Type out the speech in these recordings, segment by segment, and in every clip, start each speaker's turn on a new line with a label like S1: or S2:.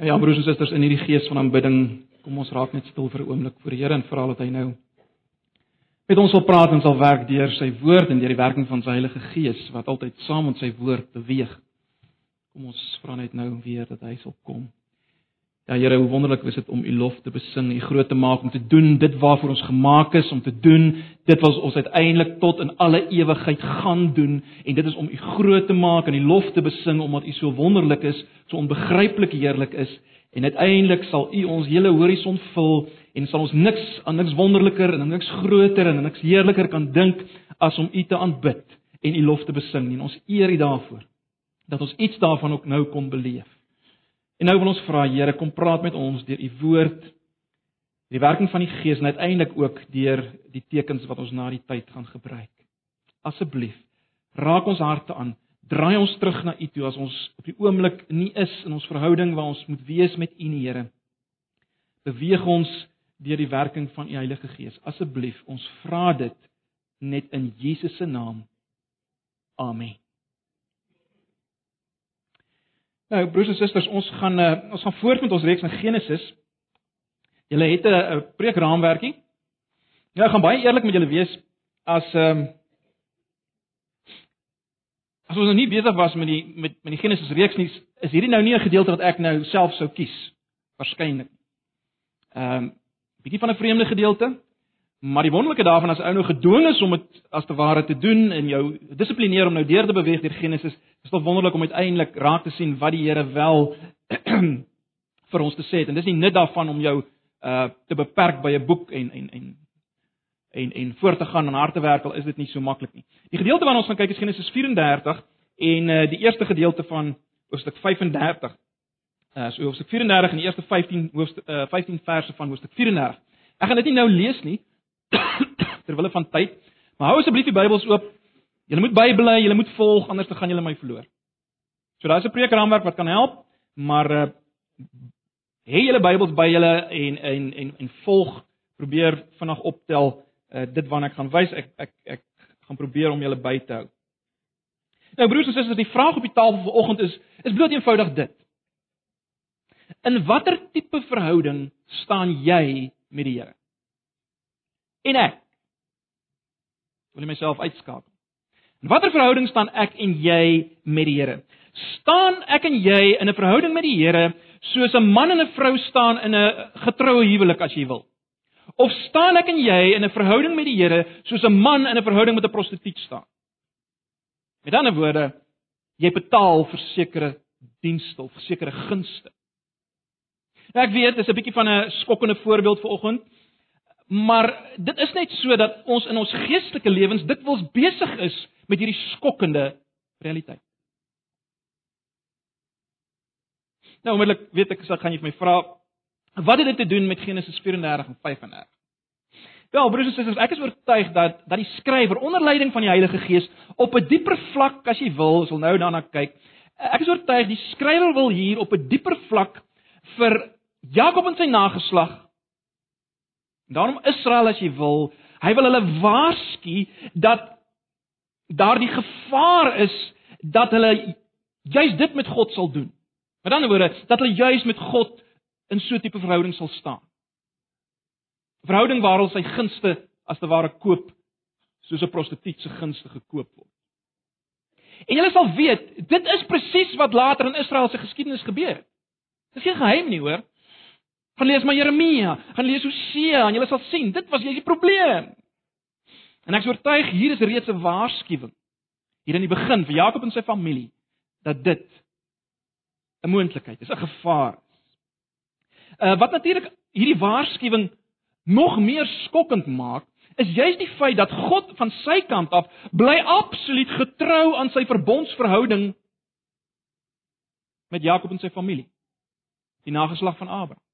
S1: Ja, broers en susters, in hierdie gees van aanbidding, kom ons raak net stil vir 'n oomblik voor die Here en vra dat hy nou met ons wil praat en sal werk deur sy woord en deur die werking van sy Heilige Gees wat altyd saam met sy woord beweeg. Kom ons vra net nou weer dat hy sal kom. Ja Here, hoe wonderlik is dit om U lof te besing, U groot te maak, om te doen dit waarvoor ons gemaak is om te doen, dit wat ons uiteindelik tot in alle ewigheid gaan doen. En dit is om U groot te maak en U lof te besing omdat U so wonderlik is, so onbegryplik heerlik is. En uiteindelik sal U ons hele horison vul en sal ons niks aan niks wonderliker en niks groter en niks heerliker kan dink as om U te aanbid en U lof te besing en ons eer U daarvoor dat ons iets daarvan ook nou kon beleef. En nou wil ons vra Here, kom praat met ons deur u woord, die werking van die Gees en uiteindelik ook deur die tekens wat ons na die tyd gaan gebruik. Asseblief, raak ons harte aan. Draai ons terug na U toe as ons op die oomblik nie is in ons verhouding waar ons moet wees met U, Here. Beweeg ons deur die werking van U Heilige Gees. Asseblief, ons vra dit net in Jesus se naam. Amen. Nou broers en susters, ons gaan uh, ons gaan voort met ons reeks in Genesis. Julle het 'n preekraamwerkie. Ja, ek gaan baie eerlik met julle wees as ehm um, as ons nog nie besig was met die met met die Genesis reeks nie, is hierdie nou nie 'n gedeelte wat ek nou self sou kies waarskynlik. Ehm um, bietjie van 'n vreemde gedeelte. Maar die wonderlike daarvan as ou nou gedwing is om dit as te ware te doen en jou dissiplineer om nou deur te beweeg deur Genesis, is dit wonderlik om uiteindelik raak te sien wat die Here wel vir ons te sê het. En dis nie nut daarvan om jou uh te beperk by 'n boek en en en en en voort te gaan en hard te werk, al is dit nie so maklik nie. Die gedeelte waarna ons gaan kyk is Genesis 34 en uh die eerste gedeelte van hoofstuk 35. Uh so hoofstuk 34 en die eerste 15 hoofstuk uh 15 verse van hoofstuk 34. Ek gaan dit nie nou lees nie ter wille van tyd. Maar hou asseblief die Bybels oop. Julle moet bybly, julle moet volg anders dan gaan julle my verloor. So daar's 'n preekraamwerk wat kan help, maar uh hê julle Bybels by julle en en en en volg, probeer vinnig optel uh dit waarna ek gaan wys. Ek ek ek gaan probeer om julle by te hou. Nou broers en susters, die vraag op die tafel vanoggend is is bloot eenvoudig dit. In watter tipe verhouding staan jy met die Here? En ek. Wil jy myself uitskakel? In watter verhouding staan ek en jy met die Here? Staan ek en jy in 'n verhouding met die Here soos 'n man en 'n vrou staan in 'n getroue huwelik as jy wil? Of staan ek en jy in 'n verhouding met die Here soos 'n man in 'n verhouding met 'n prostituut staan? Met ander woorde, jy betaal vir sekere dienste of sekere gunste. Nou ek weet, dis 'n bietjie van 'n skokkende voorbeeld vir oggend. Maar dit is net so dat ons in ons geestelike lewens dikwels besig is met hierdie skokkende realiteit. Nou onmiddellik weet ek as ek gaan jy my vra wat het dit te doen met Genesis 34 en 35? Wel, broers en susters, ek is oortuig dat dat die skrywer onder leiding van die Heilige Gees op 'n dieper vlak, as jy wil, sal nou daarna kyk. Ek is oortuig die skrywer wil hier op 'n dieper vlak vir Jakob en sy nageslag Daarom Israel as jy wil, hy wil hulle waarsku dat daardie gevaar is dat hulle juis dit met God sal doen. Met ander woorde, dat hulle juis met God in so 'n tipe verhouding sal staan. Verhouding waar hulle sy gunste as te ware koop soos 'n prostituut se gunste gekoop word. En julle sal weet, dit is presies wat later in Israel se geskiedenis gebeur het. Dis geen geheim nie, hoor. Gaan lees maar Jeremia, gaan lees Hosea en jy sal sien, dit was jy die probleem. En ek is oortuig hier is reeds 'n waarskuwing hier in die begin vir Jakob en sy familie dat dit 'n moontlikheid is, 'n gevaar is. Uh wat natuurlik hierdie waarskuwing nog meer skokkend maak, is juist die feit dat God van sy kant af bly absoluut getrou aan sy verbondsverhouding met Jakob en sy familie, die nageslag van Abraham.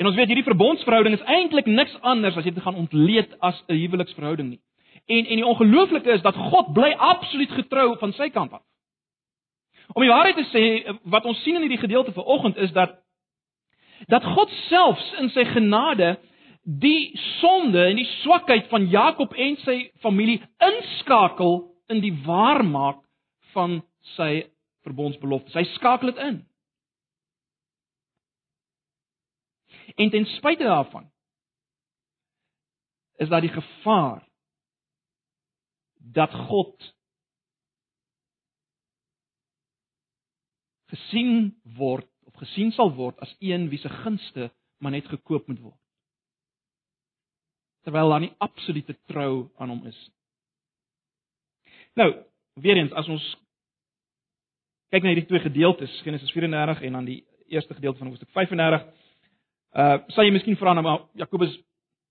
S1: En ons weet hierdie verbondsverhouding is eintlik niks anders as jy dit gaan ontleed as 'n huweliksverhouding nie. En en die ongelooflike is dat God bly absoluut getrou van sy kant af. Om die waarheid te sê, wat ons sien in hierdie gedeelte vanoggend is dat dat God selfs in sy genade die sonde en die swakheid van Jakob en sy familie inskakel in die waarmaak van sy verbondsbelofte. Hy skakel dit in. En ten spyte daarvan is daar die gevaar dat God gesien word of gesien sal word as een wie se gunste maar net gekoop moet word. Terwyl daar nie absolute trou aan hom is. Nou, weer eens as ons kyk na hierdie twee gedeeltes, Genesis 34 en dan die eerste gedeelte van Hoofstuk 35, uh sal jy miskien vra nou maar Jakobus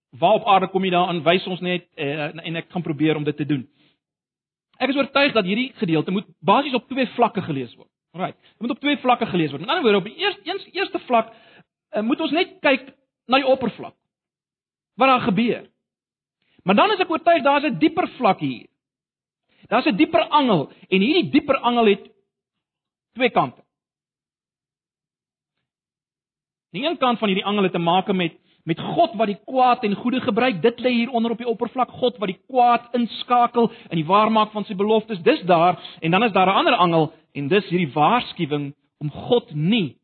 S1: waar op aarde kom jy daaraan? Wys ons net uh, en ek gaan probeer om dit te doen. Ek is oortuig dat hierdie gedeelte moet basies op twee vlakke gelees word. Alraai. Dit moet op twee vlakke gelees word. Met ander woorde, op die eerste eens eerste vlak uh, moet ons net kyk na die oppervlak. Wat daar gebeur. Maar dan is ek oortuig daar's 'n dieper vlak hier. Daar's 'n dieper angel en hierdie dieper angel het twee kante. Die een kant van hierdie angel het te maak met met God wat die kwaad en goeie gebruik. Dit lê hier onder op die oppervlak. God wat die kwaad inskakel in die waarmaak van sy beloftes. Dis daar en dan is daar 'n ander angel en dis hierdie waarskuwing om God nie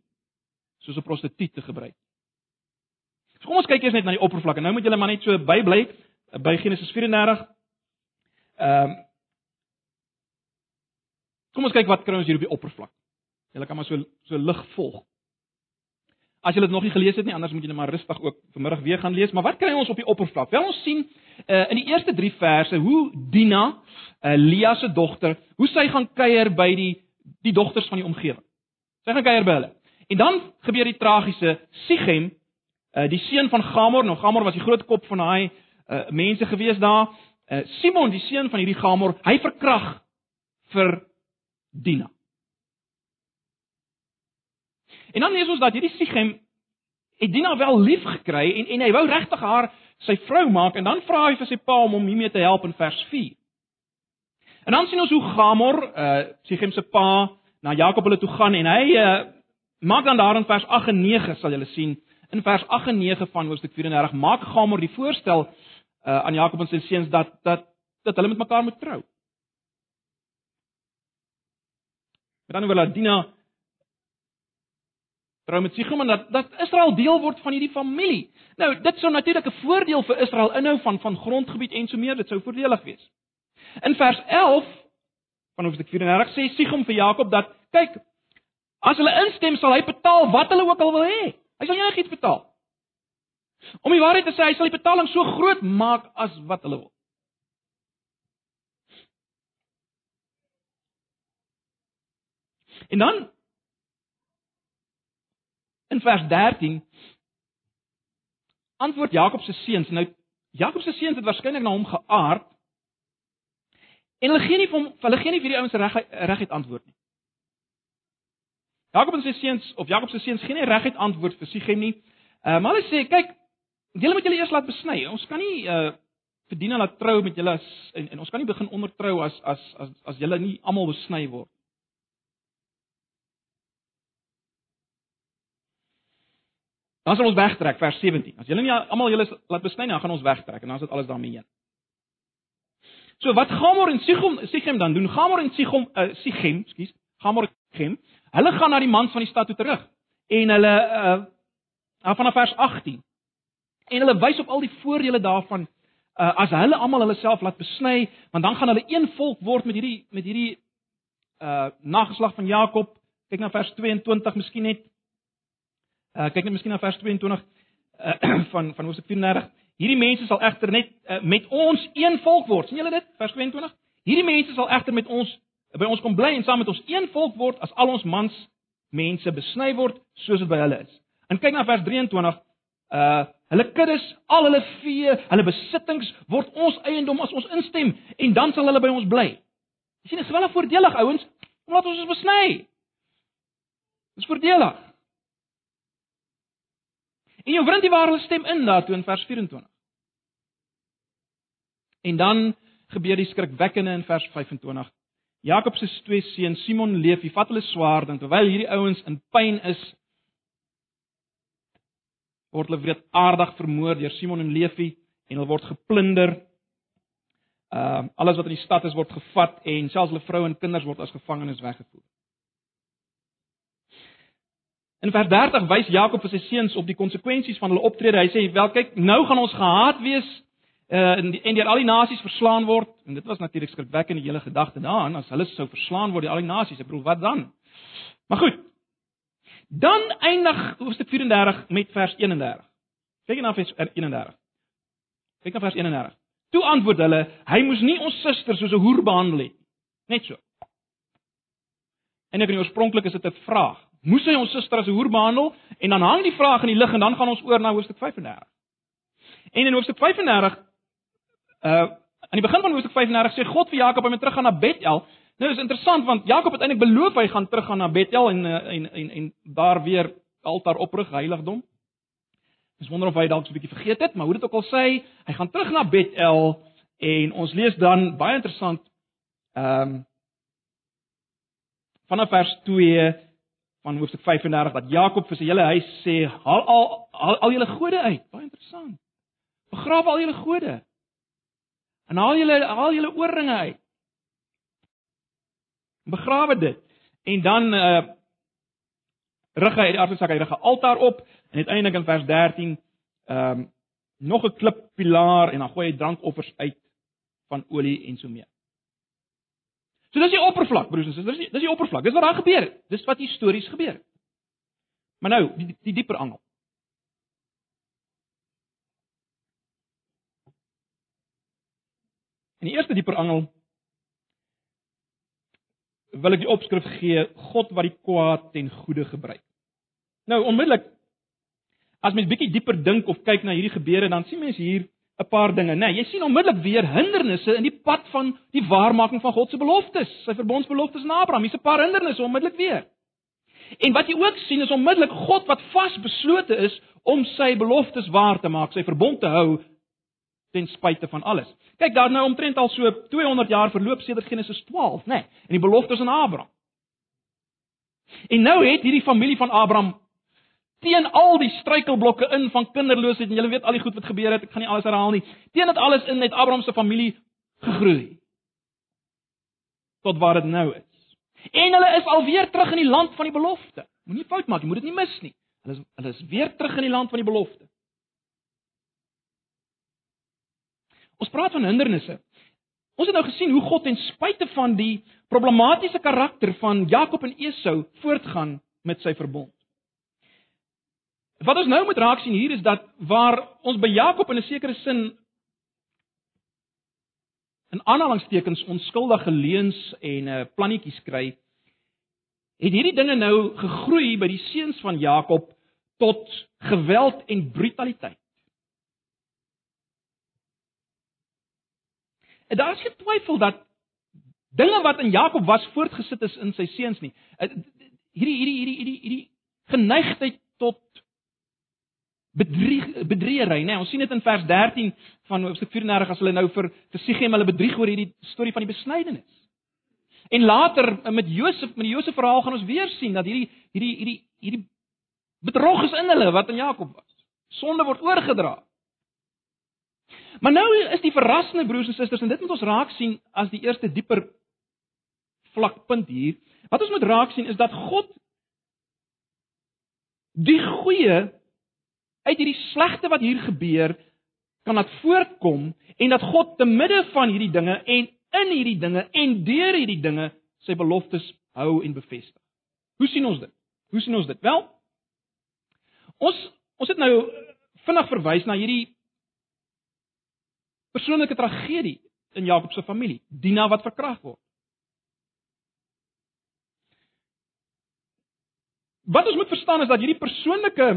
S1: soos 'n prostituut te gebruik. So kom ons kyk eers net na die oppervlak. Nou moet julle maar net so bybly by Genesis 34. Ehm um, Kom ons kyk wat kry ons hier op die oppervlak. Julle kan maar so so lig volg. As jy dit nog nie gelees het nie, anders moet jy net maar rustig ook vanmiddag weer gaan lees. Maar wat kry ons op die oppervlak? Wel ons sien uh, in die eerste 3 verse hoe Dina, uh, Lia se dogter, hoe sy gaan kuier by die die dogters van die omgewing. Sy gaan kuier by hulle. En dan gebeur die tragiese Sichem, uh, die seun van Gamor, nou Gamor was die groot kop van daai uh, mense gewees daar. Uh, Simon, die seun van hierdie Gamor, hy verkrag vir Dina. En dan lees ons dat hierdie Sichem het Dina wel lief gekry en en hy wou regtig haar sy vrou maak en dan vra hy vir sy pa om hom hiermee te help in vers 4. En dan sien ons hoe Gamor, uh Sichem se pa, na Jakob hulle toe gaan en hy uh maak dan daar in vers 8 en 9 sal julle sien in vers 8 en 9 van Hoofstuk 34 maak Gamor die voorstel uh aan Jakob en sy seuns dat dat dat hulle met mekaar moet trou. Met ander woorde, Dina trou met Sichem en dat dat Israel deel word van hierdie familie. Nou, dit sou natuurlik 'n voordeel vir Israel inhou van van grondgebied en so meer, dit sou voordelig wees. In vers 11 van Hoofstuk 34 sê Sichem vir Jakob dat kyk, as hulle instem, sal hy betaal wat hulle ook al wil hê. Hy sal enigiets betaal. Om die waarheid te sê, hy sal die betaling so groot maak as wat hulle wil. En dan in vers 13 antwoord Jakob se seuns. Nou Jakob se seuns het waarskynlik na hom geaard. En hulle gee nie vir hom, hulle gee nie vir die ouens reg reguit antwoord nie. Jakob en sy seuns of Jakob se seuns gee nie reguit antwoord vir Sichem nie. Uh, maar hulle sê, kyk, julle moet julle eers laat besny. Ons kan nie uh verdien hulle trou met julle as en, en ons kan nie begin ondertrou as as as as julle nie almal besny word. Dan sal ons wegtrek vers 17. As julle nie almal julle laat besny nie, gaan ons wegtrek en dan is dit alles daarmee heen. So wat Gamor en Sichem Sichem dan doen? Gamor en Sichem uh, Sichem, skus, Gamor en Sichem, hulle gaan na die mans van die stad toe terug en hulle uh vanaf vers 18. En hulle wys op al die voordele daarvan uh as hulle almal hulle self laat besny, want dan gaan hulle een volk word met hierdie met hierdie uh nageslag van Jakob. Kyk na vers 22 miskien net Uh, kyk net miskien na vers 22 uh, van van Hosea 34. Hierdie mense sal egter net uh, met ons een volk word. sien julle dit? Vers 22. Hierdie mense sal egter met ons by ons kom bly en saam met ons een volk word as al ons mans mense besny word soos dit by hulle is. En kyk na vers 23. Uh hulle kuddes, al hulle vee, hulle besittings word ons eiendom as ons instem en dan sal hulle by ons bly. Jy sien, dit is wel voordelig ouens omdat ons is besny. Dis voordelig. En jou vriend die ware stem in daartoe in vers 24. En dan gebeur die skrikwekkende in vers 25. Jakob se twee seuns Simon en Levi vat hulle swaard en terwyl hierdie ouens in pyn is word hulle wreed aardig vermoor deur Simon en Levi en hulle word geplunder. Ehm uh, alles wat in die stad is word gevat en selfs hulle vroue en kinders word as gevangenes weggevoer. In vers 30 wys Jakob vir sy seuns op die konsekwensies van hulle optrede. Hy sê: "Wel kyk, nou gaan ons gehaat wees uh en, die, en deur al die nasies verslaan word." En dit was natuurlik skrikwekkende hele gedagte daaraan as hulle sou verslaan word deur al die nasies. Ek bedoel, wat dan? Maar goed. Dan eindig hoofstuk 34 met vers 31. Kyk na vers 31. Kyk na vers 31. Toe antwoord hulle: "Hy moes nie ons susters soos 'n hoer behandel het nie." Net so. En ek in die oorspronklik is dit 'n vraag. Moes hy ons suster as 'n hoer behandel? En dan hang die vraag in die lug en dan gaan ons oor na hoofstuk 35. En in hoofstuk 35 uh aan die begin van hoofstuk 35 sê God vir Jakob om te teruggaan na Bethel. Nou is interessant want Jakob het eintlik beloof hy gaan teruggaan na Bethel en uh, en en en daar weer altaar oprig, heiligdom. Dis wonder of hy dalk so 'n bietjie vergeet het, maar hoe dit ook al sê, hy gaan terug na Bethel en ons lees dan baie interessant ehm um, vanaf vers 2 van hoofstuk 35 dat Jakob vir sy hele huis sê: "Haal al al, al julle gode uit." Baie interessant. Begrawe al julle gode. En haal julle haal julle oorringe uit. Begrawe dit. En dan uh rig hy die aardsak, hy rig 'n altaar op en uiteindelik in vers 13 ehm um, nog 'n klippilaar en dan gooi hy drankoffers uit van olie en so mee. So dis die oppervlak, broers en susters, dis dis die oppervlak. Dis wat daar gebeur het. Dis wat histories gebeur het. Maar nou, die die dieper angel. In die eerste dieper angel wil ek die opskrif gee: God wat die kwaad ten goeie gebruik. Nou onmiddellik as mens bietjie dieper dink of kyk na hierdie gebeure, dan sien mens hier 'n paar dinge, né? Nee, jy sien onmiddellik weer hindernisse in die pad van die waarmaking van God se beloftes, sy verbondsbeloftes aan Abraham. Hier's 'n paar hindernisse onmiddellik weer. En wat jy ook sien is onmiddellik God wat vasbeslote is om sy beloftes waar te maak, sy verbond te hou ten spyte van alles. Kyk, daar nou omtrent al so 200 jaar verloop sedert Genesis 12, né? Nee, en die beloftes aan Abraham. En nou het hierdie familie van Abraham teen al die struikelblokke in van kinderloosheid en julle weet al die goed wat gebeur het, ek gaan nie alles herhaal nie. Teen dit alles in het Abraham se familie gegroei. Tot waar dit nou is. En hulle is alweer terug in die land van die belofte. Moenie fout maak, jy moet dit nie mis nie. Hulle is hulle is weer terug in die land van die belofte. Ons praat van hindernisse. Ons het nou gesien hoe God ten spyte van die problematiese karakter van Jakob en Esau voortgaan met sy verbond. Wat ons nou moet raak sien hier is dat waar ons by Jakob in 'n sekere sin in aanhalingstekens onskuldige leuns en uh, plannetjies kry, het hierdie dinge nou gegroei by die seuns van Jakob tot geweld en brutaliteit. En daar is geen twyfel dat dinge wat in Jakob was voortgesit is in sy seuns nie. Hierdie hierdie hierdie hierdie hierdie geneigtheid tot bedrieg bedriegery, né? Nee, ons sien dit in vers 13 van Hoofstuk 34 as hulle nou vir vir Sichem hulle bedrieg oor hierdie storie van die besnydenis. En later met Josef, met die Josef verhaal gaan ons weer sien dat hierdie hierdie hierdie hierdie bedrog is in hulle wat in Jakob was. Sonde word oorgedra. Maar nou is die verrassende broers en susters en dit moet ons raak sien as die eerste dieper vlakpunt hier. Wat ons moet raak sien is dat God die goeie uit hierdie slegte wat hier gebeur kan dit voortkom en dat God te midde van hierdie dinge en in hierdie dinge en deur hierdie dinge sy beloftes hou en bevestig. Hoe sien ons dit? Hoe sien ons dit? Wel, ons ons het nou vinnig verwys na hierdie persoonlike tragedie in Jakob se familie, Dina wat verkragt word. Wat ons moet verstaan is dat hierdie persoonlike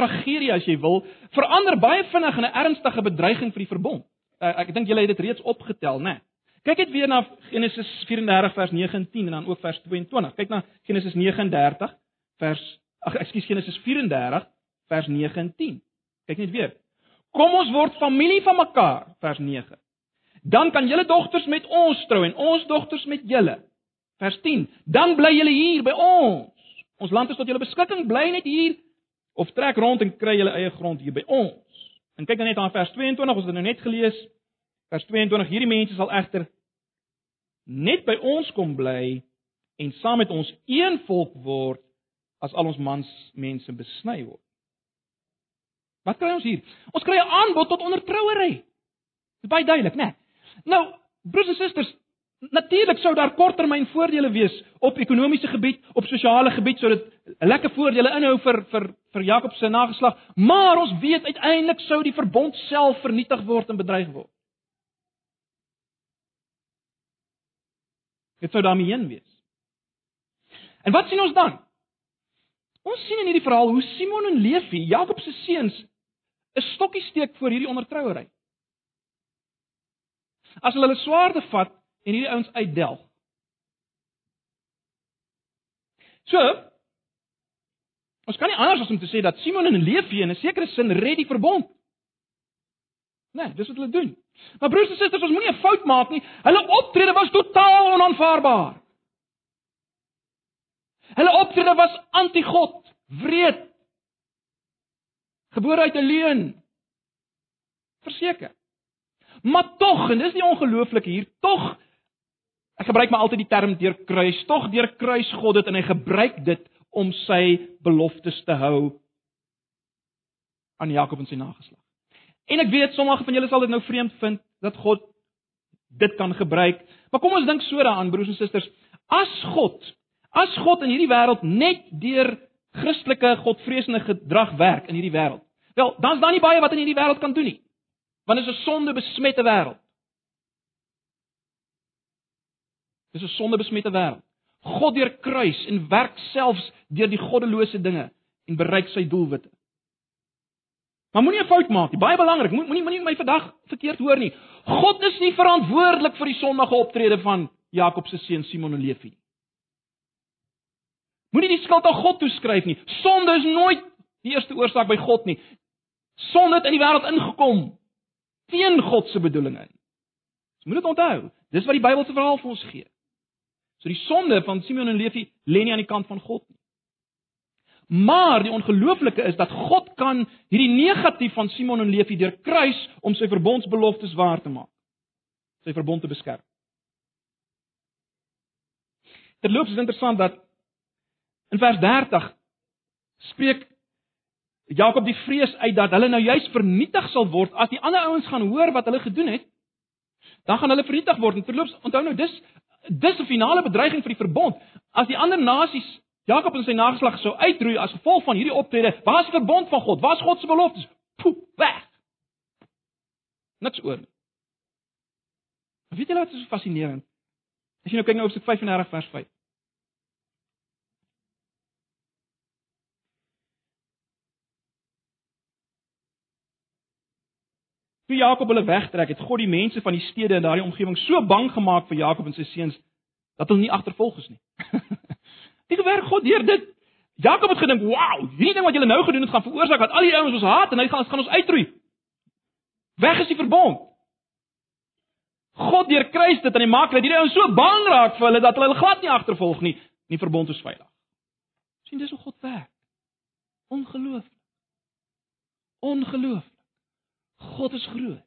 S1: tragedie as jy wil, verander baie vinnig in 'n ernstige bedreiging vir die verbond. Uh, ek dink julle het dit reeds opgetel, né? Nee. Kyk net weer na Genesis 34 vers 9 en 10 en dan ook vers 22. Kyk na Genesis 39 vers ag ekskuus Genesis 34 vers 9 en 10. Kyk net weer. Kom ons word familie van mekaar vers 9. Dan kan julle dogters met ons trou en ons dogters met julle. Vers 10. Dan bly julle hier by ons. Ons land is tot julle beskikking, bly net hier of trek rond en kry julle eie grond hier by ons. En kyk dan net aan vers 22, ons het nou net gelees. Vers 22: Hierdie mense sal egter net by ons kom bly en saam met ons een volk word as al ons mans mense besny word. Wat kry ons hier? Ons kry 'n aanbod tot ondertrouery. Dit is baie duidelik, né? Nee. Nou, broers en susters, natuurlik sou daar korttermyn voordele wees op ekonomiese gebied, op sosiale gebied sou dit lekker voordele inhou vir vir vir Jakob se nageslag, maar ons weet uiteindelik sou die verbond self vernietig word en bedreig word. Dit sou daarmee heen wees. En wat sien ons dan? Ons sien in hierdie verhaal hoe Simon en Levi, Jakob se seuns, 'n stokkie steek voor hierdie ondertrouery. As hulle hulle swaarde vat en hierdie ouens uitdelg. So, ons kan nie anders as om te sê dat Simon en Levi in 'n sekere sin red die verbond. Nee, dis wat hulle doen. Maar broers en susters, ons moenie 'n fout maak nie. Hulle optrede was totaal onaanvaarbaar. Hulle optrede was anti-God, wreed. Gebore uit 'n leuen. Verseker. Maar tog, en dis die ongelooflike hier, tog ek gebruik maar altyd die term deur kruis, tog deur kruis God dit en hy gebruik dit om sy beloftes te hou aan Jakob en sy nageslag. En ek weet sommige van julle sal dit nou vreemd vind dat God dit kan gebruik, maar kom ons dink so daaraan broers en susters, as God As God in hierdie wêreld net deur Christelike godvreesende gedrag werk in hierdie wêreld. Wel, dan's daar nie baie wat in hierdie wêreld kan doen nie. Want dit is 'n sondebesmette wêreld. Dit is 'n sondebesmette wêreld. God deur kruis en werk selfs deur die goddelose dinge en bereik sy doelwitte. Maar moenie 'n fout maak nie. Baie belangrik. Moenie moenie my vandag verkeerd hoor nie. God is nie verantwoordelik vir die sondige optrede van Jakob se seun Simon en Levi nie. Moenie die skuld aan God toeskryf nie. Sonde is nooit die eerste oorsaak by God nie. Sonde het in die wêreld ingekom teen God se bedoelinge. Ons moet dit onthou. Dis wat die Bybelse verhaal vir ons gee. So die sonde van Simeon en Levi lê nie aan die kant van God nie. Maar die ongelooflike is dat God kan hierdie negatief van Simon en Levi deur kruis om sy verbondsbeloftes waar te maak. Sy verbond te beskerm. Terloops is interessant dat In vers 30 spreek Jakob die vrees uit dat hulle nou juis vernietig sal word as die ander ouens gaan hoor wat hulle gedoen het. Dan gaan hulle vernietig word. En terloops, onthou nou dis dis 'n finale bedreiging vir die verbond. As die ander nasies Jakob en sy nageslag sou uitroei as gevolg van hierdie optrede, waar is die verbond van God? Waar is God se beloftes? Poep, weg. Niks oor. Weet julle wat is so fascinerend? As jy nou kyk na Hoofstuk 35 vers 5. Toe Jakob hulle wegtrek, het God die mense van die stede in daardie omgewing so bang gemaak vir Jakob en sy seuns dat hulle nie agtervolg is nie. Dit gewerk God deur dit. Jakob het gedink, "Wow, hierdie ding wat julle nou gedoen het gaan veroorsaak dat al die ouens ons haat en hy gaan ons gaan ons uitroei." Weg is die verbond. God deur kruis dit en hy maak dat hierdie ouens so bang raak vir hulle dat hulle hulle glad nie agtervolg nie. Nie verbond is veilig. sien dis hoe God werk. Ongelooflik. Ongelooflik. God is groot.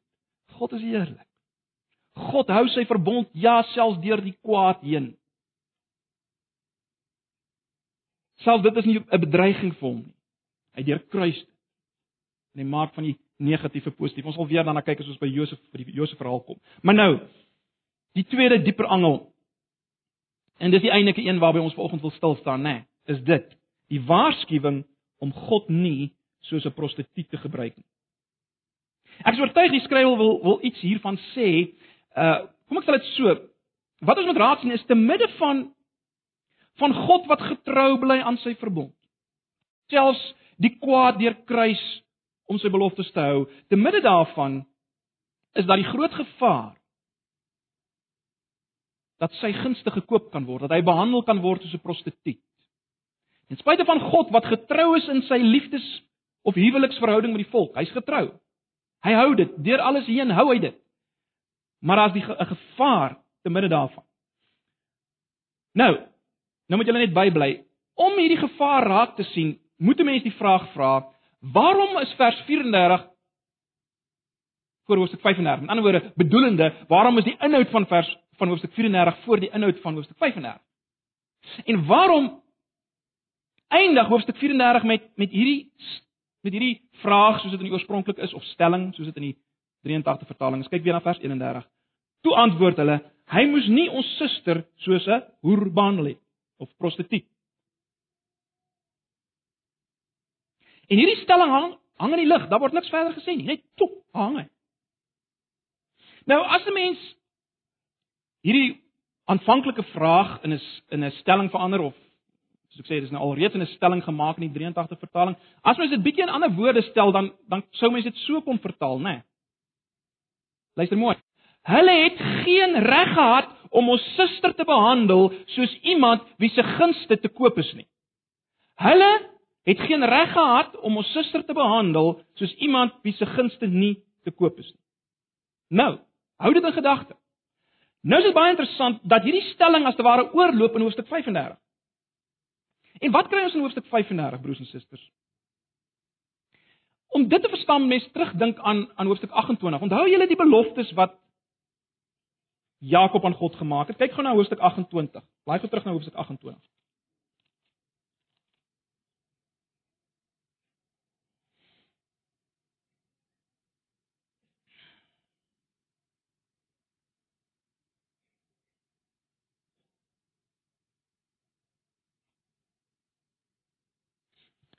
S1: God is heerlik. God hou sy verbond ja selfs deur die kwaad heen. Selfs dit is nie 'n bedreiging vir hom nie. Hy deur kruis en hy maak van die negatiewe positief. Ons sal weer daarna kyk as ons by Josef by die Josef verhaal kom. Maar nou, die tweede dieper angel. En dis die eintlike een waarby ons vanoggend wil stil staan, nê, nee, is dit. Die waarskuwing om God nie soos 'n prostituut te gebruik nie. Ek is oortuig die skrywer wil wil iets hiervan sê. Uh kom ek sê dit so. Wat ons moet raad sien is te midde van van God wat getrou bly aan sy verbond. Selfs die kwaad deur kruis om sy beloftes te hou, te midde daarvan is daar die groot gevaar dat sy gunste gekoop kan word, dat hy behandel kan word soos 'n prostituut. En spite van God wat getrou is in sy liefdes of huweliksverhouding met die volk, hy's getrou. Hy hou dit deur alles heen hou hy dit. Maar daar's die 'n gevaar te midde daarvan. Nou, nou moet julle net bybly. Om hierdie gevaar raak te sien, moet 'n mens die vraag vra: Waarom is vers 34 voor hoofstuk 35? In ander woorde, bedoelende, waarom is die inhoud van vers van hoofstuk 34 voor die inhoud van hoofstuk 35? En waarom eindig hoofstuk 34 met met hierdie met hierdie vraag soos dit in die oorspronklik is of stelling soos dit in die 83 vertaling is. Kyk weer na vers 31. Toe antwoord hulle: Hy moes nie ons suster soos 'n hoer behandel het of prostituut. En hierdie stelling hang hang in die lug. Daar word niks verder gesê nie. Net top hang hy. Nou as 'n mens hierdie aanvanklike vraag in 'n in 'n stelling verander of soos ek sê dis nou alreeds in 'n stelling gemaak in die 83 vertaling. As mens dit bietjie in ander woorde stel dan dan sou mens dit so kon vertaal, né? Nee. Luister mooi. Hulle het geen reg gehad om ons suster te behandel soos iemand wie se gunste te koop is nie. Hulle het geen reg gehad om ons suster te behandel soos iemand wie se gunste nie te koop is nie. Nou, hou dit in gedagte. Nou is dit baie interessant dat hierdie stelling as te ware oorloop in hoofstuk 35. En wat kry ons in hoofstuk 35, broers en susters? Om dit te verstaan, mens terugdink aan aan hoofstuk 28. Onthou julle die beloftes wat Jakob aan God gemaak het? Kyk gou na hoofstuk 28. Blaai gou terug na hoofstuk 28.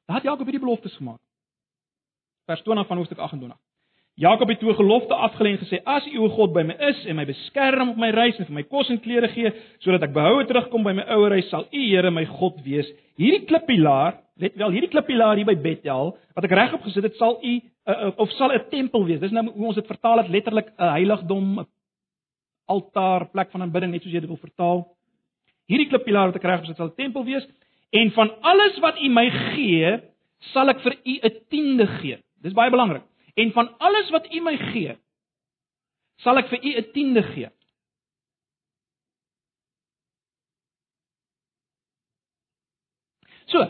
S1: Daar het Jakob hierdie beloftes gemaak. Vers 20 van hoofstuk 28. Jakob het toe gelofte afgelê en gesê: "As U o God by my is en my beskerm op my reis en vir my kos en klere gee, sodat ek behoue terugkom by my ouer huis, sal U Here my God wees. Hierdie klippilaar, let wel, hierdie klippilaar hier by Bethel wat ek regop gesit het, sal U uh, uh, of sal 'n tempel wees. Dis nou hoe ons dit vertaal het letterlik 'n heiligdom, 'n altaar, plek van aanbidding, net soos jy dit wil vertaal. Hierdie klippilaar wat ek regop gesit het, sal 'n tempel wees." En van alles wat U my gee, sal ek vir U 'n tiende gee. Dis baie belangrik. En van alles wat U my gee, sal ek vir U 'n tiende gee. So.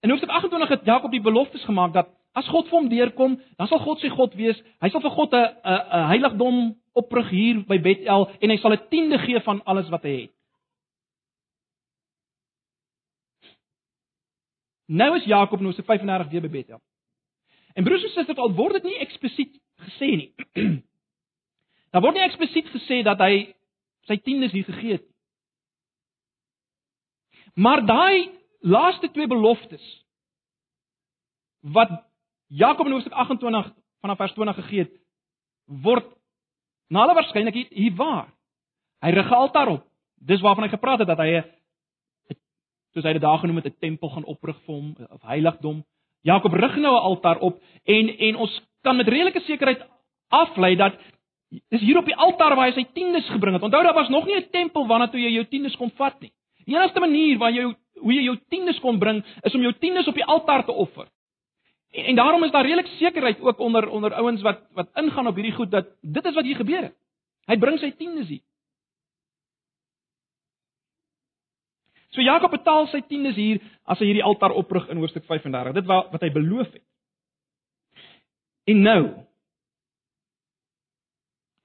S1: En hoofstuk 28 het Jakob die beloftes gemaak dat as God vir hom deurkom, dan sal God sy God wees. Hy sal vir God 'n 'n heiligdom oprig hier by Bethel en hy sal 'n tiende gee van alles wat hy het. Nou is Jakob nou se 35 weer by Bethel. En broers en susters, al word dit nie eksplisiet gesê nie. Daar word nie eksplisiet gesê dat hy sy tiendes hier gegee het nie. Maar daai laaste twee beloftes wat Jakob in Hoofstuk 28 vanaf vers 20 gegee het, word na alle waarskynlikheid hier waar. Hy rig 'n altaar op. Dis waarvan hy gepraat het dat hy 'n soos hy dit daar genoem het 'n tempel gaan oprig vir hom of heiligdom. Jakob rig nou 'n altaar op en en ons kan met redelike sekerheid aflei dat dis hier op die altaar waar hy sy tiendes gebring het. Onthou daar was nog nie 'n tempel waarna toe jy jou tiendes kon vat nie. Die enigste manier waar jy hoe jy jou tiendes kon bring is om jou tiendes op die altaar te offer. En, en daarom is daar redelik sekerheid ook onder onder ouens wat wat ingaan op hierdie goed dat dit is wat hier gebeur het. Hy bring sy tiendes hier. So Jakob betaal sy tiendes hier as hy hierdie altaar oprig in hoofstuk 35. Dit wat wat hy beloof het. En nou.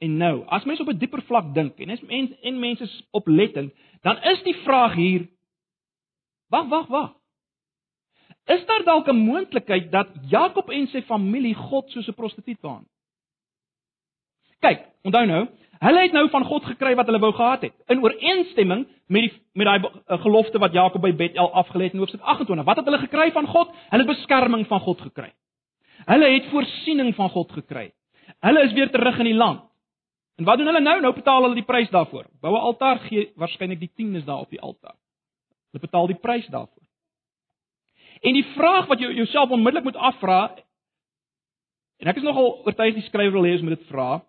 S1: En nou, as mens op 'n dieper vlak dink en as mens en mense is oplettend, dan is die vraag hier Wag, wag, wag. Is daar dalk 'n moontlikheid dat Jakob en sy familie God soos 'n prostituut behandel? Kyk, onthou nou, Hulle het nou van God gekry wat hulle wou gehad het. In ooreenstemming met die met daai eh, gelofte wat Jakob by Bethel afgelê het in Hoofstuk 28. Wat het hulle gekry van God? Hulle het beskerming van God gekry. Hulle het voorsiening van God gekry. Hulle is weer terug in die land. En wat doen hulle nou? Nou betaal hulle die prys daarvoor. Bou 'n altaar, gee waarskynlik die tiendes daar op die altaar. Hulle betaal die prys daarvoor. En die vraag wat jy jouself onmiddellik moet afvra en ek is nogal oortuig die skrywer wil hê ons moet dit vra.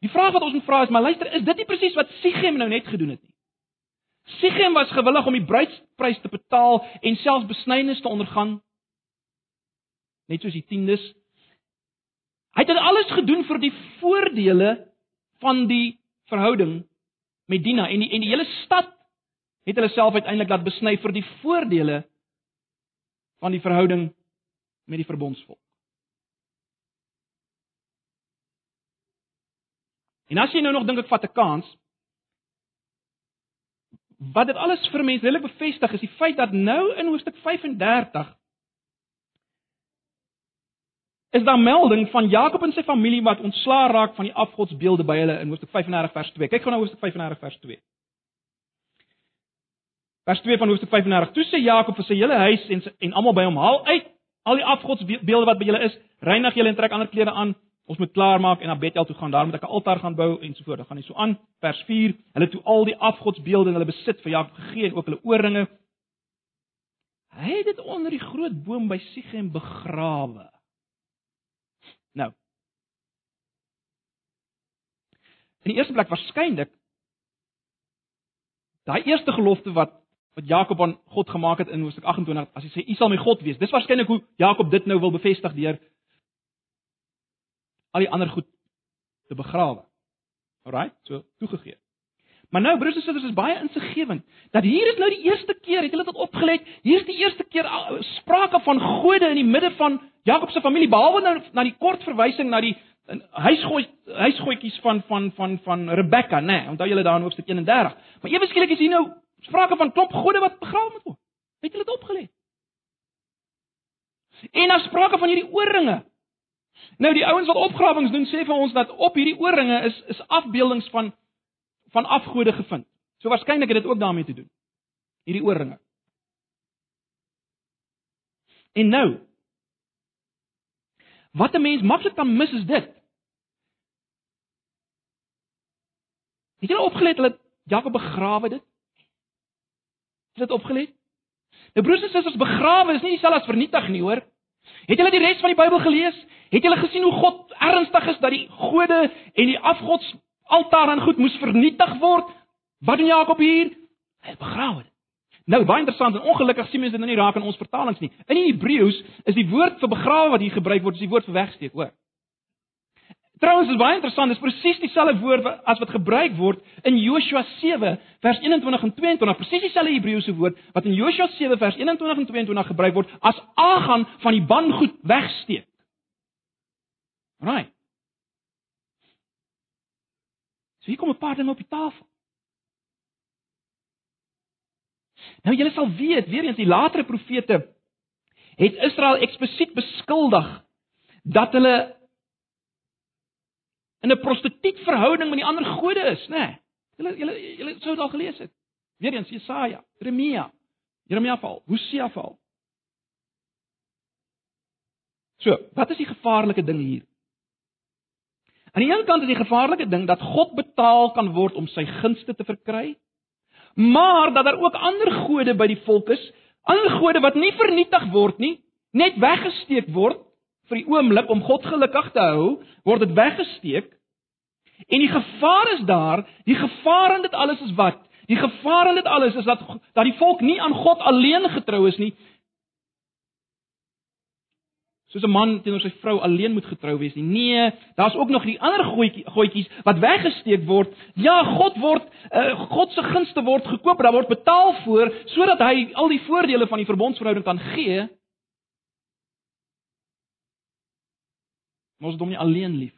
S1: Die vraag wat ons moet vra is, maar luister, is dit nie presies wat Sichem nou net gedoen het nie? Sichem was gewillig om die bruidsprys te betaal en selfs besnydenis te ondergaan. Net soos die tiendes. Hy het dit alles gedoen vir die voordele van die verhouding met Dina en die en die hele stad het hulle self uiteindelik laat besny vir die voordele van die verhouding met die verbondsvolk. En as jy nou nog dink ek vat 'n kans, wat dit alles vir mense redelik bevestig is die feit dat nou in hoofstuk 35 is daar melding van Jakob en sy familie wat ontslaa raak van die afgodsbeelde by hulle in hoofstuk 35 vers 2. Kyk gou na hoofstuk 35 vers 2. Vers 2 van hoofstuk 35. Toe sê Jakob vir sy hele huis en sy, en almal by hom: "Haal uit al die afgodsbeelde wat by julle is, reinig julle en trek ander klere aan. Ons moet klaarmaak en na Bethel toe gaan. Daar moet ek 'n altaar gaan bou en so voort." Dan gaan hy so aan. Vers 4. Hulle toe al die afgodsbeelde in hulle besit vir Jakob gegee en ook hulle ooringe. Hy het dit onder die groot boom by Sichem begrawe. Nou. In die eerste plek waarskynlik daai eerste gelofte wat wat Jakob aan God gemaak het in Hoofstuk 28 as hy sê u sal my God wees. Dis waarskynlik hoe Jakob dit nou wil bevestig deur al die ander goed te begrawe. Alraai, so toegegee. Maar nou broers en susters is baie insiggewend dat hier is nou die eerste keer, het julle dit opgelet? Hier is die eerste keer sprake van gode in die midde van Jakob se familie behalwe nou na die kort verwysing na die huisgooi huisgoetjies van van van van Rebekka, nê? Nee, onthou julle daar in hoofstuk 31. Maar ewe skielik is hier nou sprake van klomp gode wat begrawe moet word. Het julle dit opgelet? En daar sprake van hierdie ooringe. Nou die ouens wat opgrawings doen sê vir ons dat op hierdie ooringe is is afbeeldings van van afgode gevind. So waarskynlik het dit ook daarmee te doen. Hierdie ooringe. En nou, Wat 'n mens maklik kan mis is dit. Het jy opgelet dat Jakob begrawe dit? Het jy dit opgelet? Nou broers en susters, begrawe is nie dieselfde as vernietig nie, hoor. Het julle die res van die Bybel gelees? Het julle gesien hoe God ernstig is dat die gode en die afgods altaar en goed moes vernietig word? Wat doen Jakob hier? Hy begrawe dit. Nou baie interessant en ongelukkig sien mense dit nou nie raak in ons vertalings nie. In die Hebreëus is die woord vir begrawe wat hier gebruik word, is die woord vir wegsteek, hoor. Trouwens is baie interessant, dis presies dieselfde woord as wat gebruik word in Joshua 7 vers 21 en 22, presies dieselfde Hebreëse woord wat in Joshua 7 vers 21 en 22 gebruik word as aangaan van die bangoed wegsteek. Right. So hier kom 'n paar dinge op die tafel. Nou julle sal weet, weer eens die latere profete het Israel eksplisiet beskuldig dat hulle in 'n prostituutverhouding met die ander gode is, né? Nee. Julle julle sou dit al gelees het. Weer eens Jesaja, Jeremia, Jeremia val, Hosea val. So, wat is die gevaarlike ding hier? Aan die een kant is die gevaarlike ding dat God betaal kan word om sy gunste te verkry maar dat daar ook ander gode by die volk is, ander gode wat nie vernietig word nie, net weggesteek word vir die oomblik om God gelukkig te hou, word dit weggesteek. En die gevaar is daar, die gevaar in dit alles is wat? Die gevaar in dit alles is dat dat die volk nie aan God alleen getrou is nie, soos 'n man teenoor sy vrou alleen moet getrou wees nie. Nee, daar's ook nog die ander goetjie goetjies wat weggesteek word. Ja, God word uh, God se gunste word gekoop, daar word betaal voor sodat hy al die voordele van die verbondsverhouding kan gee. Ons dom nie alleen lief.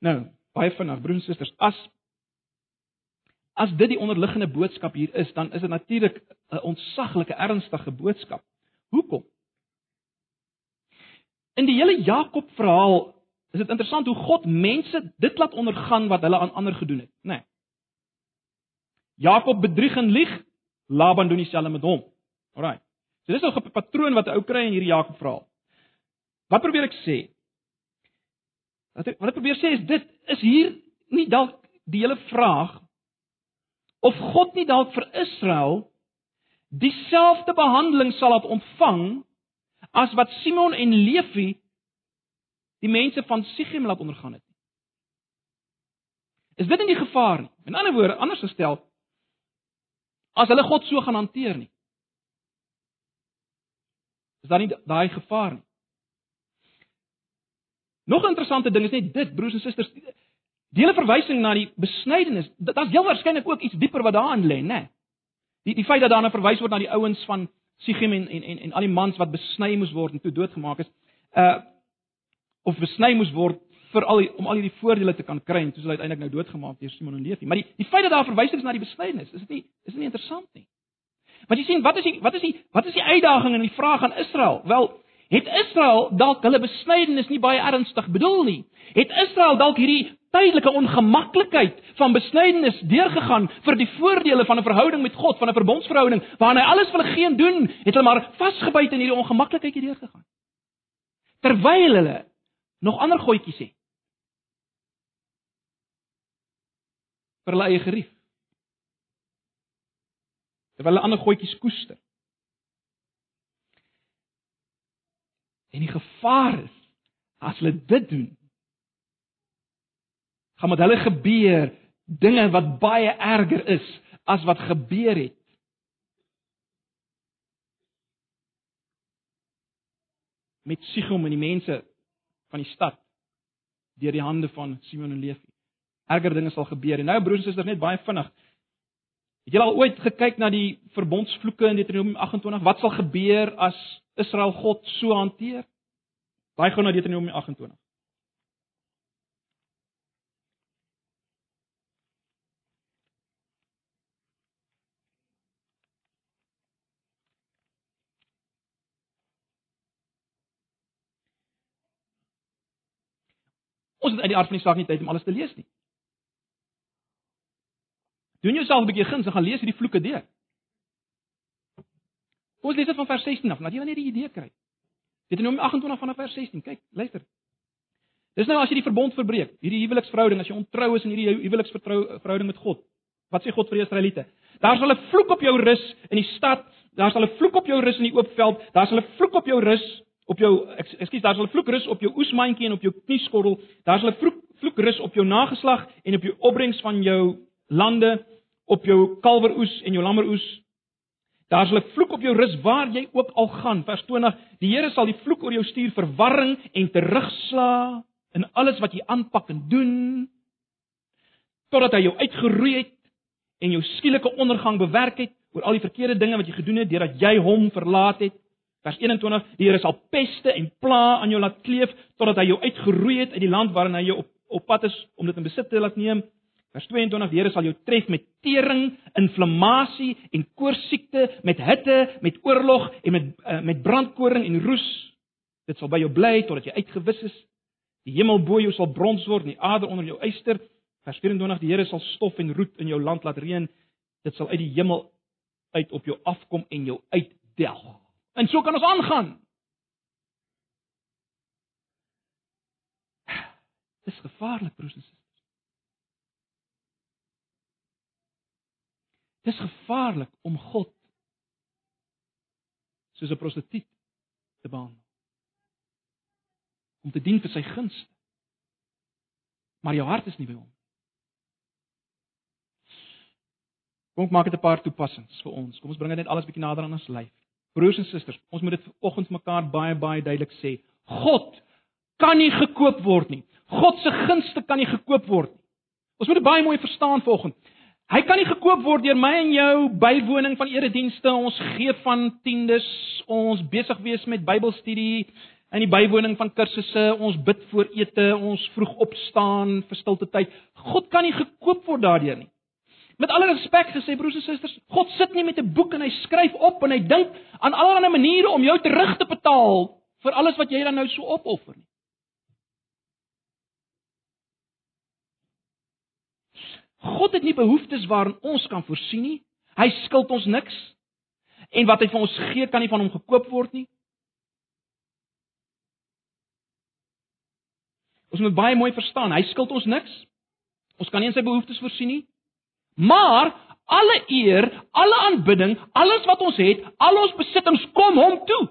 S1: Nou, baie vinnig, broers en susters, as as dit die onderliggende boodskap hier is, dan is dit natuurlik 'n ontsaglike ernstige boodskap. Hoekom? In die hele Jakob verhaal is dit interessant hoe God mense dit laat ondergaan wat hulle aan ander gedoen het, né? Nee. Jakob bedrieg en lieg, Laban doen dieselfde met hom. Alraai. So dis 'n patroon wat 'n ou kry in hierdie Jakob verhaal. Wat probeer ek sê? Wat ek wat ek probeer sê is dit is hier nie dalk die hele vraag of God nie dalk vir Israel dieselfde behandeling sal laat ontvang as wat Simon en Levi die mense van Sichem laat ondergaan het. Is dit nie die gevaar nie? In ander woorde, anders gestel, as hulle God so gaan hanteer nie. Is daar nie daai gevaar nie? Nog 'n interessante ding is net dit, broers en susters, die hele verwysing na die besnydenis, daar's heel waarskynlik ook iets dieper wat daarin lê, né? Nee. Die die feit dat daarna verwys word na die ouens van Sichem en en en en al die mans wat besny moes word en toe doodgemaak is. Uh of besny moes word vir al die om al hierdie voordele te kan kry en toe hulle uiteindelik nou doodgemaak deur Simon en Levi. Maar die die feit dat daar verwysings na die besnydenis, is dit nie is dit nie interessant nie. Want jy sien, wat is die wat is die wat is die uitdaging en die vraag aan Israel? Wel, het Israel dalk hulle besnydenis nie baie ernstig bedoel nie? Het Israel dalk hierdie tydelike ongemaklikheid van besnydenis deurgegaan vir die voordele van 'n verhouding met God, van 'n verbondsverhouding waarin hy alles vir hulle geen doen, het hulle maar vasgebyt in hierdie ongemaklikheid hierdeur gegaan. Terwyl hulle nog ander goedjies het. vir hulle eie gerief. Terwyl hulle ander goedjies koester. En die gevaar is as hulle dit doen, gaan met hulle gebeur dinge wat baie erger is as wat gebeur het. met Sigom en die mense van die stad deur die hande van Simon en Levi. Erger dinge sal gebeur. En nou broers en susters net baie vinnig. Het julle al ooit gekyk na die verbondsvloeke in Deuteronomium 28? Wat sal gebeur as Israel God so hanteer? Baie gou na Deuteronomium 28. Ons het uit die aard van die saak nie tyd om alles te lees nie. Doen jouself 'n bietjie guns en gaan lees hierdie vloeke deur. Ons lees dit van vers 16 af, dat jy net die idee kry. Deuteronomium 28 vanaf vers 16. Kyk, luister. Dis nou as jy die verbond verbreek, hierdie huweliksverhouding, as jy ontrou is in hierdie huweliksverhouding met God. Wat sê God vir die Israeliete? Daar sal 'n vloek op jou rus in die stad, daar sal 'n vloek op jou rus in die oop veld, daar sal 'n vloek op jou rus op jou ekskuus daar sal 'n vloek rus op jou oesmandjie en op jou knieskorrel daar sal 'n vloek vloek rus op jou nageslag en op jou opbrengs van jou lande op jou kalweroes en jou lammeroes daar sal 'n vloek op jou rus waar jy ook al gaan vers 20 die Here sal die vloek oor jou stuur verwarring en terugsla in alles wat jy aanpak en doen totdat hy jou uitgeroei het en jou skielike ondergang bewerk het oor al die verkeerde dinge wat jy gedoen het deurdat jy hom verlaat het Vers 21: Die Here sal peste en pla aan jou laat kleef totdat hy jou uitgeroei het uit die land waarin hy jou op op pad is om dit in besit te laat neem. Vers 22: Die Here sal jou tref met tering, inflammasie en koorsiekte, met hitte, met oorlog en met uh, met brandkoring en roes. Dit sal by jou bly totdat jy uitgewis is. Die hemel bo jou sal brons word en die aarde onder jou yster. Vers 24: Die Here sal stof en roet in jou land laat reën. Dit sal uit die hemel uit op jou afkom en jou uitdelg. En so kan ons aangaan. Dis gevaarlik, broers en susters. Dis gevaarlik om God soos 'n prostituut te behandel. Om te dien vir sy gunste. Maar jou hart is nie by hom. Kom ek maak dit 'n paar toepassings vir ons. Kom ons bring dit net alles bietjie nader aan ons lyf. Broers en susters, ons moet dit vanoggend mekaar baie baie duidelik sê. God kan nie gekoop word nie. God se gunste kan nie gekoop word nie. Ons moet dit baie mooi verstaan vanoggend. Hy kan nie gekoop word deur my en jou bywoning van eredienste, ons gee van tiendes, ons besig wees met Bybelstudie in die bywoning van kursusse, ons bid voor ete, ons vroeg opstaan vir stilte tyd. God kan nie gekoop word daardeur nie. Met alle respek gesê broers en susters, God sit nie met 'n boek en hy skryf op en hy dink aan allerlei maniere om jou terug te betaal vir alles wat jy dan nou so opoffer nie. God het nie behoeftes waarin ons kan voorsien nie. Hy skuld ons niks. En wat hy vir ons gee, kan nie van hom gekoop word nie. Ons moet baie mooi verstaan, hy skuld ons niks. Ons kan nie in sy behoeftes voorsien nie. Maar alle eer, alle aanbidding, alles wat ons het, al ons besittings kom hom toe.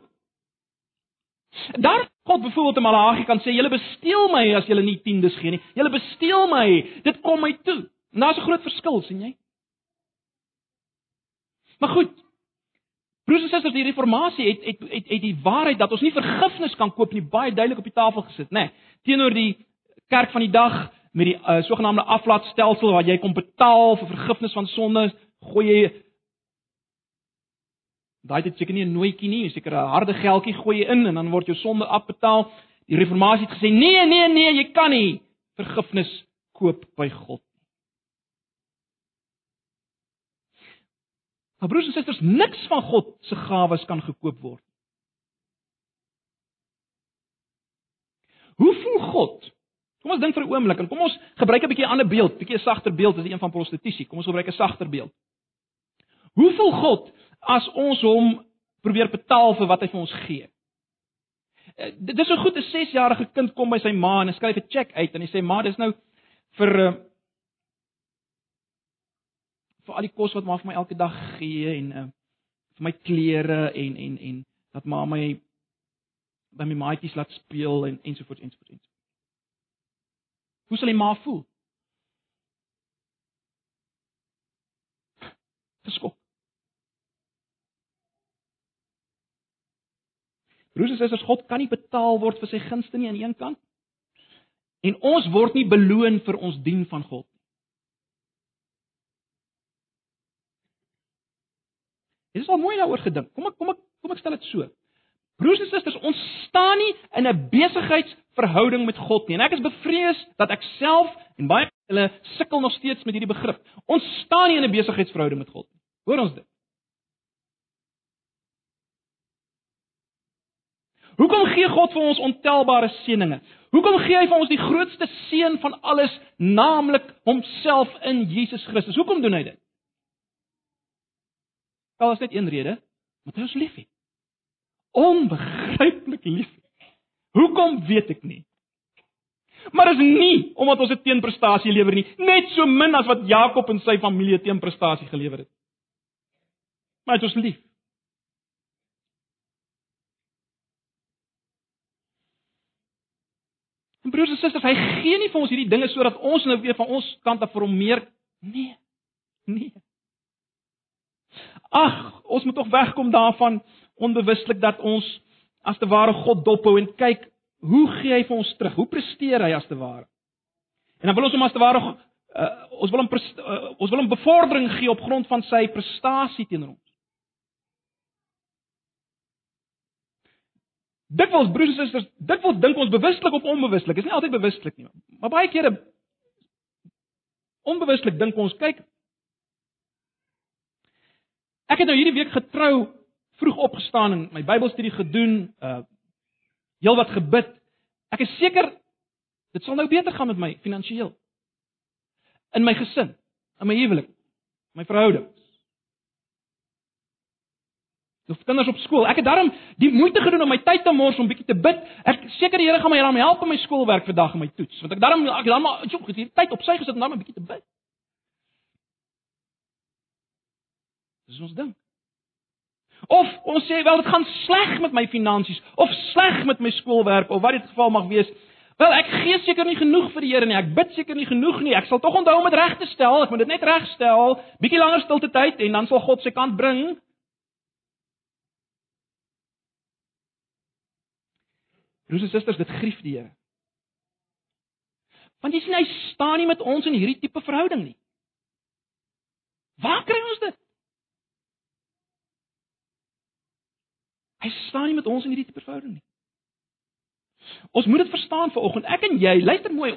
S1: Daar God byvoorbeeld in Malagi kan sê, julle besteel my as julle nie tiendes gee nie. Julle besteel my, dit kom my toe. En daar's 'n groot verskil, sien jy? Maar goed. Broers en susters, die reformatie het het het het die waarheid dat ons nie vergifnis kan koop nie baie duidelik op die tafel gesit, nê? Nee, teenoor die kerk van die dag met die uh, sogenaamde aflaatstelsel waar jy kom betaal vir vergifnis van sonde, gooi jy daai dit seker nie 'n nooitjie nie, seker 'n harde geldjie gooi jy in en dan word jou sonde afbetaal. Die reformatie het gesê nee, nee, nee, jy kan nie vergifnis koop by God Maar broers en susters, niks van God se gawes kan gekoop word. Hoe voel God? Kom ons dink vir 'n oomblik en kom ons gebruik 'n bietjie 'n ander beeld, bietjie 'n sagter beeld as die een van prostitusie. Kom ons gebruik 'n sagter beeld. Hoe voel God as ons hom probeer betaal vir wat hy vir ons gee? Eh, dit is so goed 'n 6-jarige kind kom by sy ma en hy skryf 'n cheque uit en hy sê ma, dis nou vir uh, vir al die kos wat ma vir my elke dag gee en uh, vir my klere en en en dat ma my by my maatjies laat speel en ensovoorts ensovoorts. ensovoorts. Hoe sal die ma voel? Geskok. Broers en susters, God kan nie betaal word vir sy gunste nie aan een kant. En ons word nie beloon vir ons dien van God nie. Dit is al mooi daaroor gedink. Kom ek kom ek kom ek stel dit so. Broers en susters, ons staan nie in 'n besigheidsverhouding met God nie. En ek is bevrees dat ek self en baie hulle sukkel nog steeds met hierdie begrip. Ons staan nie in 'n besigheidsverhouding met God nie. Hoor ons dit? Hoekom gee God vir ons ontelbare seënings? Hoekom gee hy vir ons die grootste seën van alles, naamlik homself in Jesus Christus? Hoekom doen hy dit? Daar is net een rede, omdat hy ons liefhet. Onbegryplik lief. Hoekom weet ek nie. Maar is nie omdat ons 'n teenprestasie lewer nie, net so min as wat Jakob en sy familie teenprestasie gelewer het. Maar dit is lief. En broers en susters, hy gee nie vir ons hierdie dinge sodat ons nou weer van ons kant af vir hom meer nee. Nee. Ag, ons moet tog wegkom daarvan onbewustelik dat ons as te ware God dophou en kyk hoe gee hy vir ons terug? Hoe presteer hy as te ware? En dan wil ons hom as te ware uh, ons wil hom uh, ons wil hom bevordering gee op grond van sy prestasie teenoor ons. Dit wil broers en susters, dit wil dink ons bewustelik of onbewustelik. Dit is nie altyd bewustelik nie, maar baie kere onbewustelik dink ons, kyk Ek het nou hierdie week getrou vroeg opgestaan en my Bybelstudie gedoen, uh heelwat gebid. Ek is seker dit sal nou beter gaan met my finansiëel. In my gesin, in my huwelik, my verhoudings. Of kinders op skool. Ek het daarom die moeite gedoen om my tyd te mors om bietjie te bid. Ek seker die Here gaan my help in my skoolwerk vandag en my toets. Want ek daarom ek dan maar ek het hier tyd op sy gesit om dan 'n bietjie te bid. Dis ons ding. Of ons sê wel dit gaan sleg met my finansies of sleg met my skoolwerk of wat dit geval mag wees. Wel ek gee seker nie genoeg vir die Here nie. Ek bid seker nie genoeg nie. Ek sal tog onthou om dit reg te stel. Ek moet dit net regstel. Bietjie langer stilte tyd en dan sal God sy kant bring. Broers en susters, dit grief die Here. Want jy sien hy staan nie met ons in hierdie tipe verhouding nie. Waar kry ons dit? Hy staan nie met ons in hierdie tipe verhouding nie. Ons moet dit verstaan vanoggend. Ek en jy, luister mooi.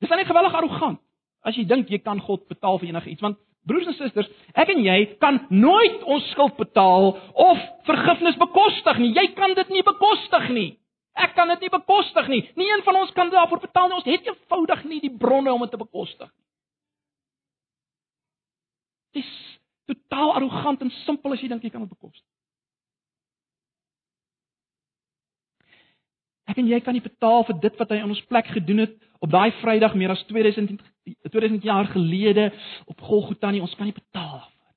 S1: Dis net geweldig arrogant as jy dink jy kan God betaal vir enigiets want broers en susters, ek en jy kan nooit ons skuld betaal of vergifnis bekostig nie. Jy kan dit nie bekostig nie. Ek kan dit nie bekostig nie. Nie een van ons kan daarvoor betaal nie. Ons het eenvoudig nie die bronne om dit te bekostig nie. Dis totaal arrogant en simpel as jy dink jy kan dit bekostig. Ek en jy kan nie betaal vir dit wat hy aan ons plek gedoen het op daai Vrydag meer as 2000 2000 jaar gelede op Golgotha nie. Ons kan nie betaal daarvoor nie.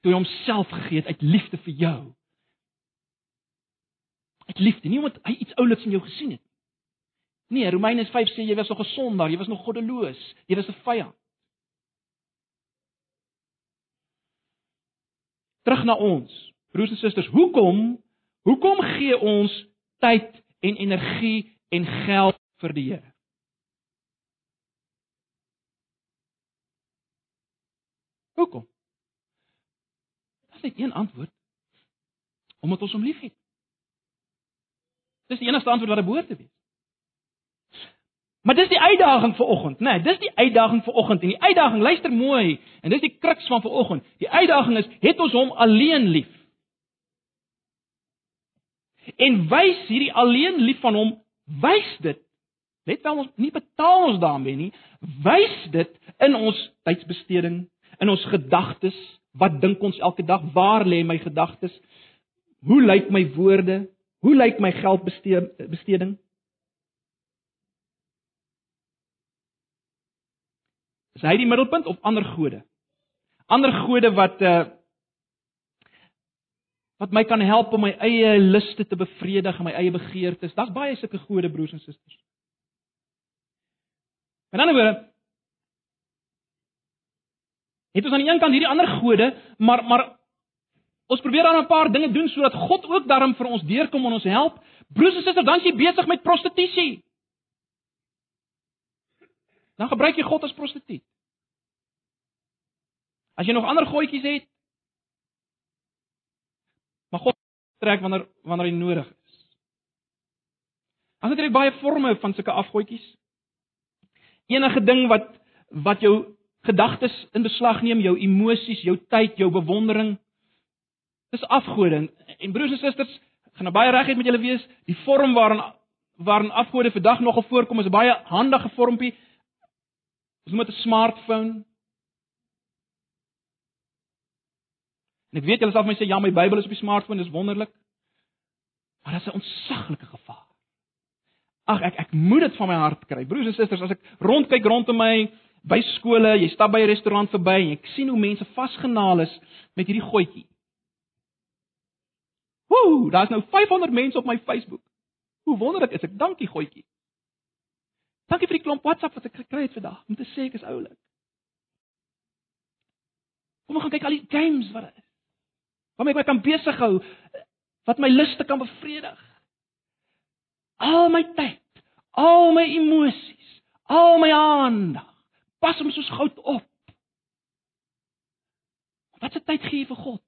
S1: Toe hy homself gegee het uit liefde vir jou. Uit liefde, nie omdat hy iets ouliks in jou gesien het. Nee, Romeine 5 sê jy was nog 'n sondaar, jy was nog goddeloos, jy was 'n vyand. Terug na ons. Broers en susters, hoekom hoekom gee ons tyd en energie en geld vir die Here. Hoekom? Dit is een antwoord. Omdat ons hom liefhet. Dis die enigste antwoord wat daar behoort te wees. Maar dis die uitdaging vir oggend, né? Nee, dis die uitdaging vir oggend en die uitdaging, luister mooi, en dis die kruks van vir oggend. Die uitdaging is, het ons hom alleen lief? En wys hierdie alleen lief van hom, wys dit. Let wel ons nie betaal ons daarmee nie, wys dit in ons tydsbesteding, in ons gedagtes, wat dink ons elke dag, waar lê my gedagtes? Hoe lyk my woorde? Hoe lyk my geldbesteding? Is hy die middelpunt of ander gode? Ander gode wat uh wat my kan help om my eie liste te bevredig en my eie begeertes. Daar's baie sulke gode broers en susters. In ander woorde, het ons aan die een kant hierdie ander gode, maar maar ons probeer dan 'n paar dinge doen sodat God ook daarin vir ons deurkom en ons help. Broers en susters, dan is jy besig met prostitusie. Dan gebruik jy God as prostituut. As jy nog ander goetjies het, maar God trek wanneer wanneer hy nodig is. As dit baie forme van sulke afgoetjies. Enige ding wat wat jou gedagtes in beslag neem, jou emosies, jou tyd, jou bewondering, dis afgode. En broers en susters, gaan nou baie regheid met julle wees, die vorm waarin waarin afgode vandag nogal voorkom is 'n baie handige vormpie. Ons dit 'n smartphone. En ek weet julle sal vir my sê ja, my Bybel is op die smartphone, dis wonderlik. Maar dit is 'n ontsaglike gevaar. Ag ek ek moet dit van my hart kry. Broers en susters, as ek rondkyk rondom my by skole, jy stap by 'n restaurant verby en ek sien hoe mense vasgenaal is met hierdie goetjie. Woew, daar's nou 500 mense op my Facebook. Hoe wonderlik is ek. Dankie goetjie. Dankie vir die klomp WhatsApp wat ek gekry het vandag om te sê ek is oulik. Kom ons gaan kyk al die games wat daar is waarmee ek my kan besig hou, wat my luste kan bevredig. Al my tyd, al my emosies, al my aandag, pas hom soos goud op. Wat se tyd gee vir God?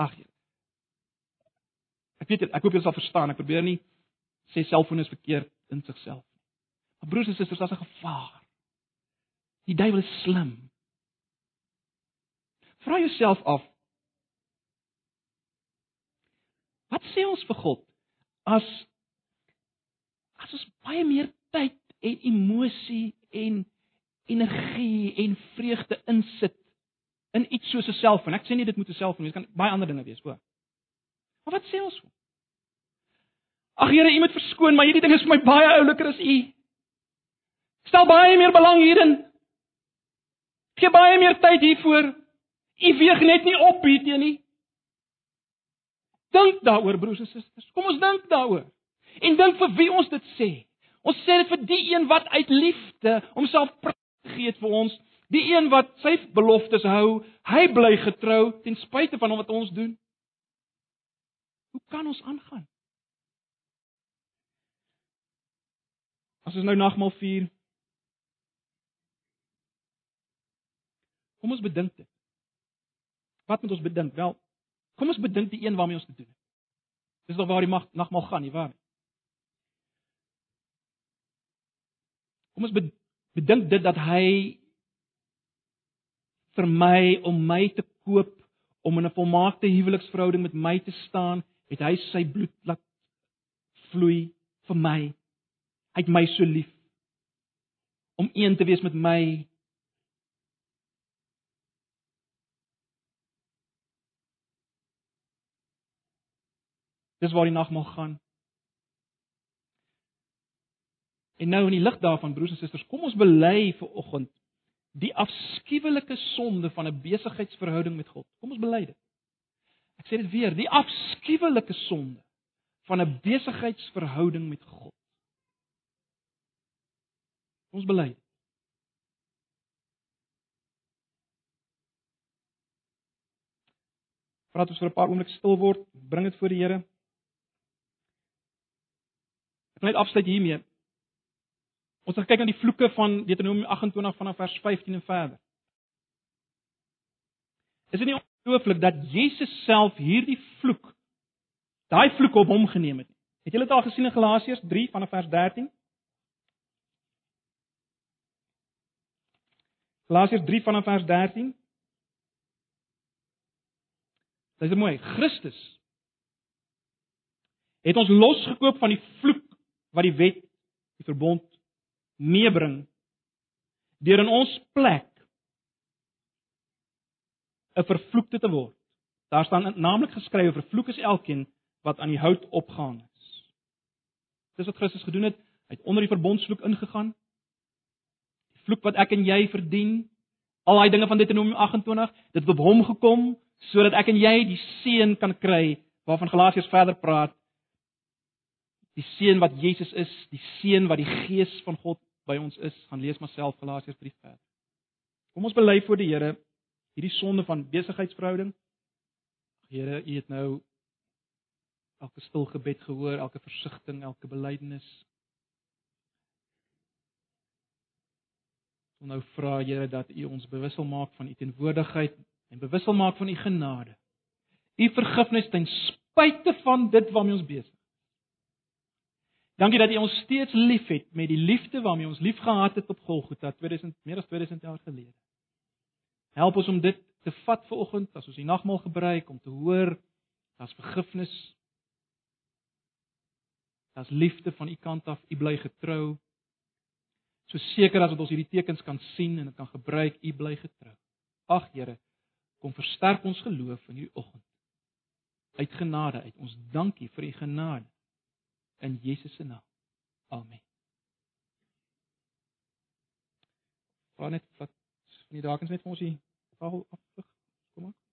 S1: Ag. Ek weet ek hoop jy sal verstaan, ek probeer nie sê selfoon is verkeerd in sigself nie. Maar broers en susters, daar's 'n gevaar. Die duiwel is slim. Vra jouself af. Wat sê ons vir God as as ons baie meer tyd en emosie en energie en vreugde insit in iets soos 'n selfoon. Ek sê nie dit moet 'n selfoon wees, kan baie ander dinge wees, hoor. Maar wat sê ons? Ag Here, U moet verskoon, maar hierdie ding is vir my baie ouliker as U. Stel baie meer belang hierin. Gee baie meer tyd hiervoor. U weeg net nie op hierdie nie. Dink daaroor broers en susters. Kom ons dink daaroor. En dink vir wie ons dit sê. Ons sê dit vir die een wat uit liefde homself gee vir ons, die een wat sy beloftes hou, hy bly getrou ten spyte van wat ons doen. Hoe kan ons aangaan? As ons nou nagmaal vier. Kom ons bedink dit. Wat moet ons bedink? Wel, kom ons bedink die een waarmee ons te doen het. Dis nog waar die mag nagmaal gaan, nie waar nie? Kom ons bedink dit dat hy vir my om my te koop om in 'n volmaakte huweliksverhouding met my te staan, het hy sy bloed laat vloei vir my. Hy het my so lief om een te wees met my Dis waar die nagmaal gaan. En nou in die lig daarvan broers en susters, kom ons bely vir oggend die afskuwelike sonde van 'n besigheidsverhouding met God. Kom ons bely dit. Ek sê dit weer, die afskuwelike sonde van 'n besigheidsverhouding met God. Ons bely. Praat ons vir 'n paar oomblikke stil word, bring dit voor die Here. Ek net afsluit hiermee. Ons gaan kyk na die vloeke van Deuteronomium 28 vanaf vers 15 en verder. Is dit nie ongelooflik dat Jesus self hierdie vloek daai vloek op hom geneem het nie. Het julle dit al gesien in Galasiërs 3 vanaf vers 13? Galasiërs 3 vanaf vers 13. Dis mooi. Christus het ons losgekoop van die vloek wat die wet, die verbond meebring deur in ons plek 'n vervloekte te word. Daar staan naamlik geskrywe vervloek is elkeen wat aan die hout opgehang is. Dis wat Christus gedoen het. Hy het onder die verbondsvloek ingegaan. Die vloek wat ek en jy verdien, al daai dinge van Deuteronomium 28, dit het op hom gekom sodat ek en jy die seën kan kry waarvan Galasiërs verder praat. Die seën wat Jesus is, die seën wat die Gees van God by ons is. Gaan lees maar self Galasiërs 3 verder. Kom ons bely voor die Here hierdie sonde van besigheidsverhouding. Here, U het nou elke stil gebed gehoor, elke versigtiging, elke belydenis. Ons nou vra Here dat U ons bewus sal maak van U teenwoordigheid en bewus sal maak van U genade. U vergifnis ten spyte van dit waarmee ons besig is. Dankie dat U ons steeds liefhet met die liefde waarmee ons liefgehad het op Golgotha 2000 meer as 2000 jaar gelede. Help ons om dit te vat vir oggend as ons die nagmaal gebruik om te hoor daar's vergifnis as liefde van u kant af, u bly getrou. So seker as wat ons hierdie tekens kan sien en dit kan gebruik, u bly getrou. Ag Here, kom versterk ons geloof in hierdie oggend. Uit genade uit. Ons dankie vir u genade in Jesus se naam. Amen. Vra net wat van die dakens net vir ons hier. Kom op. Kom op.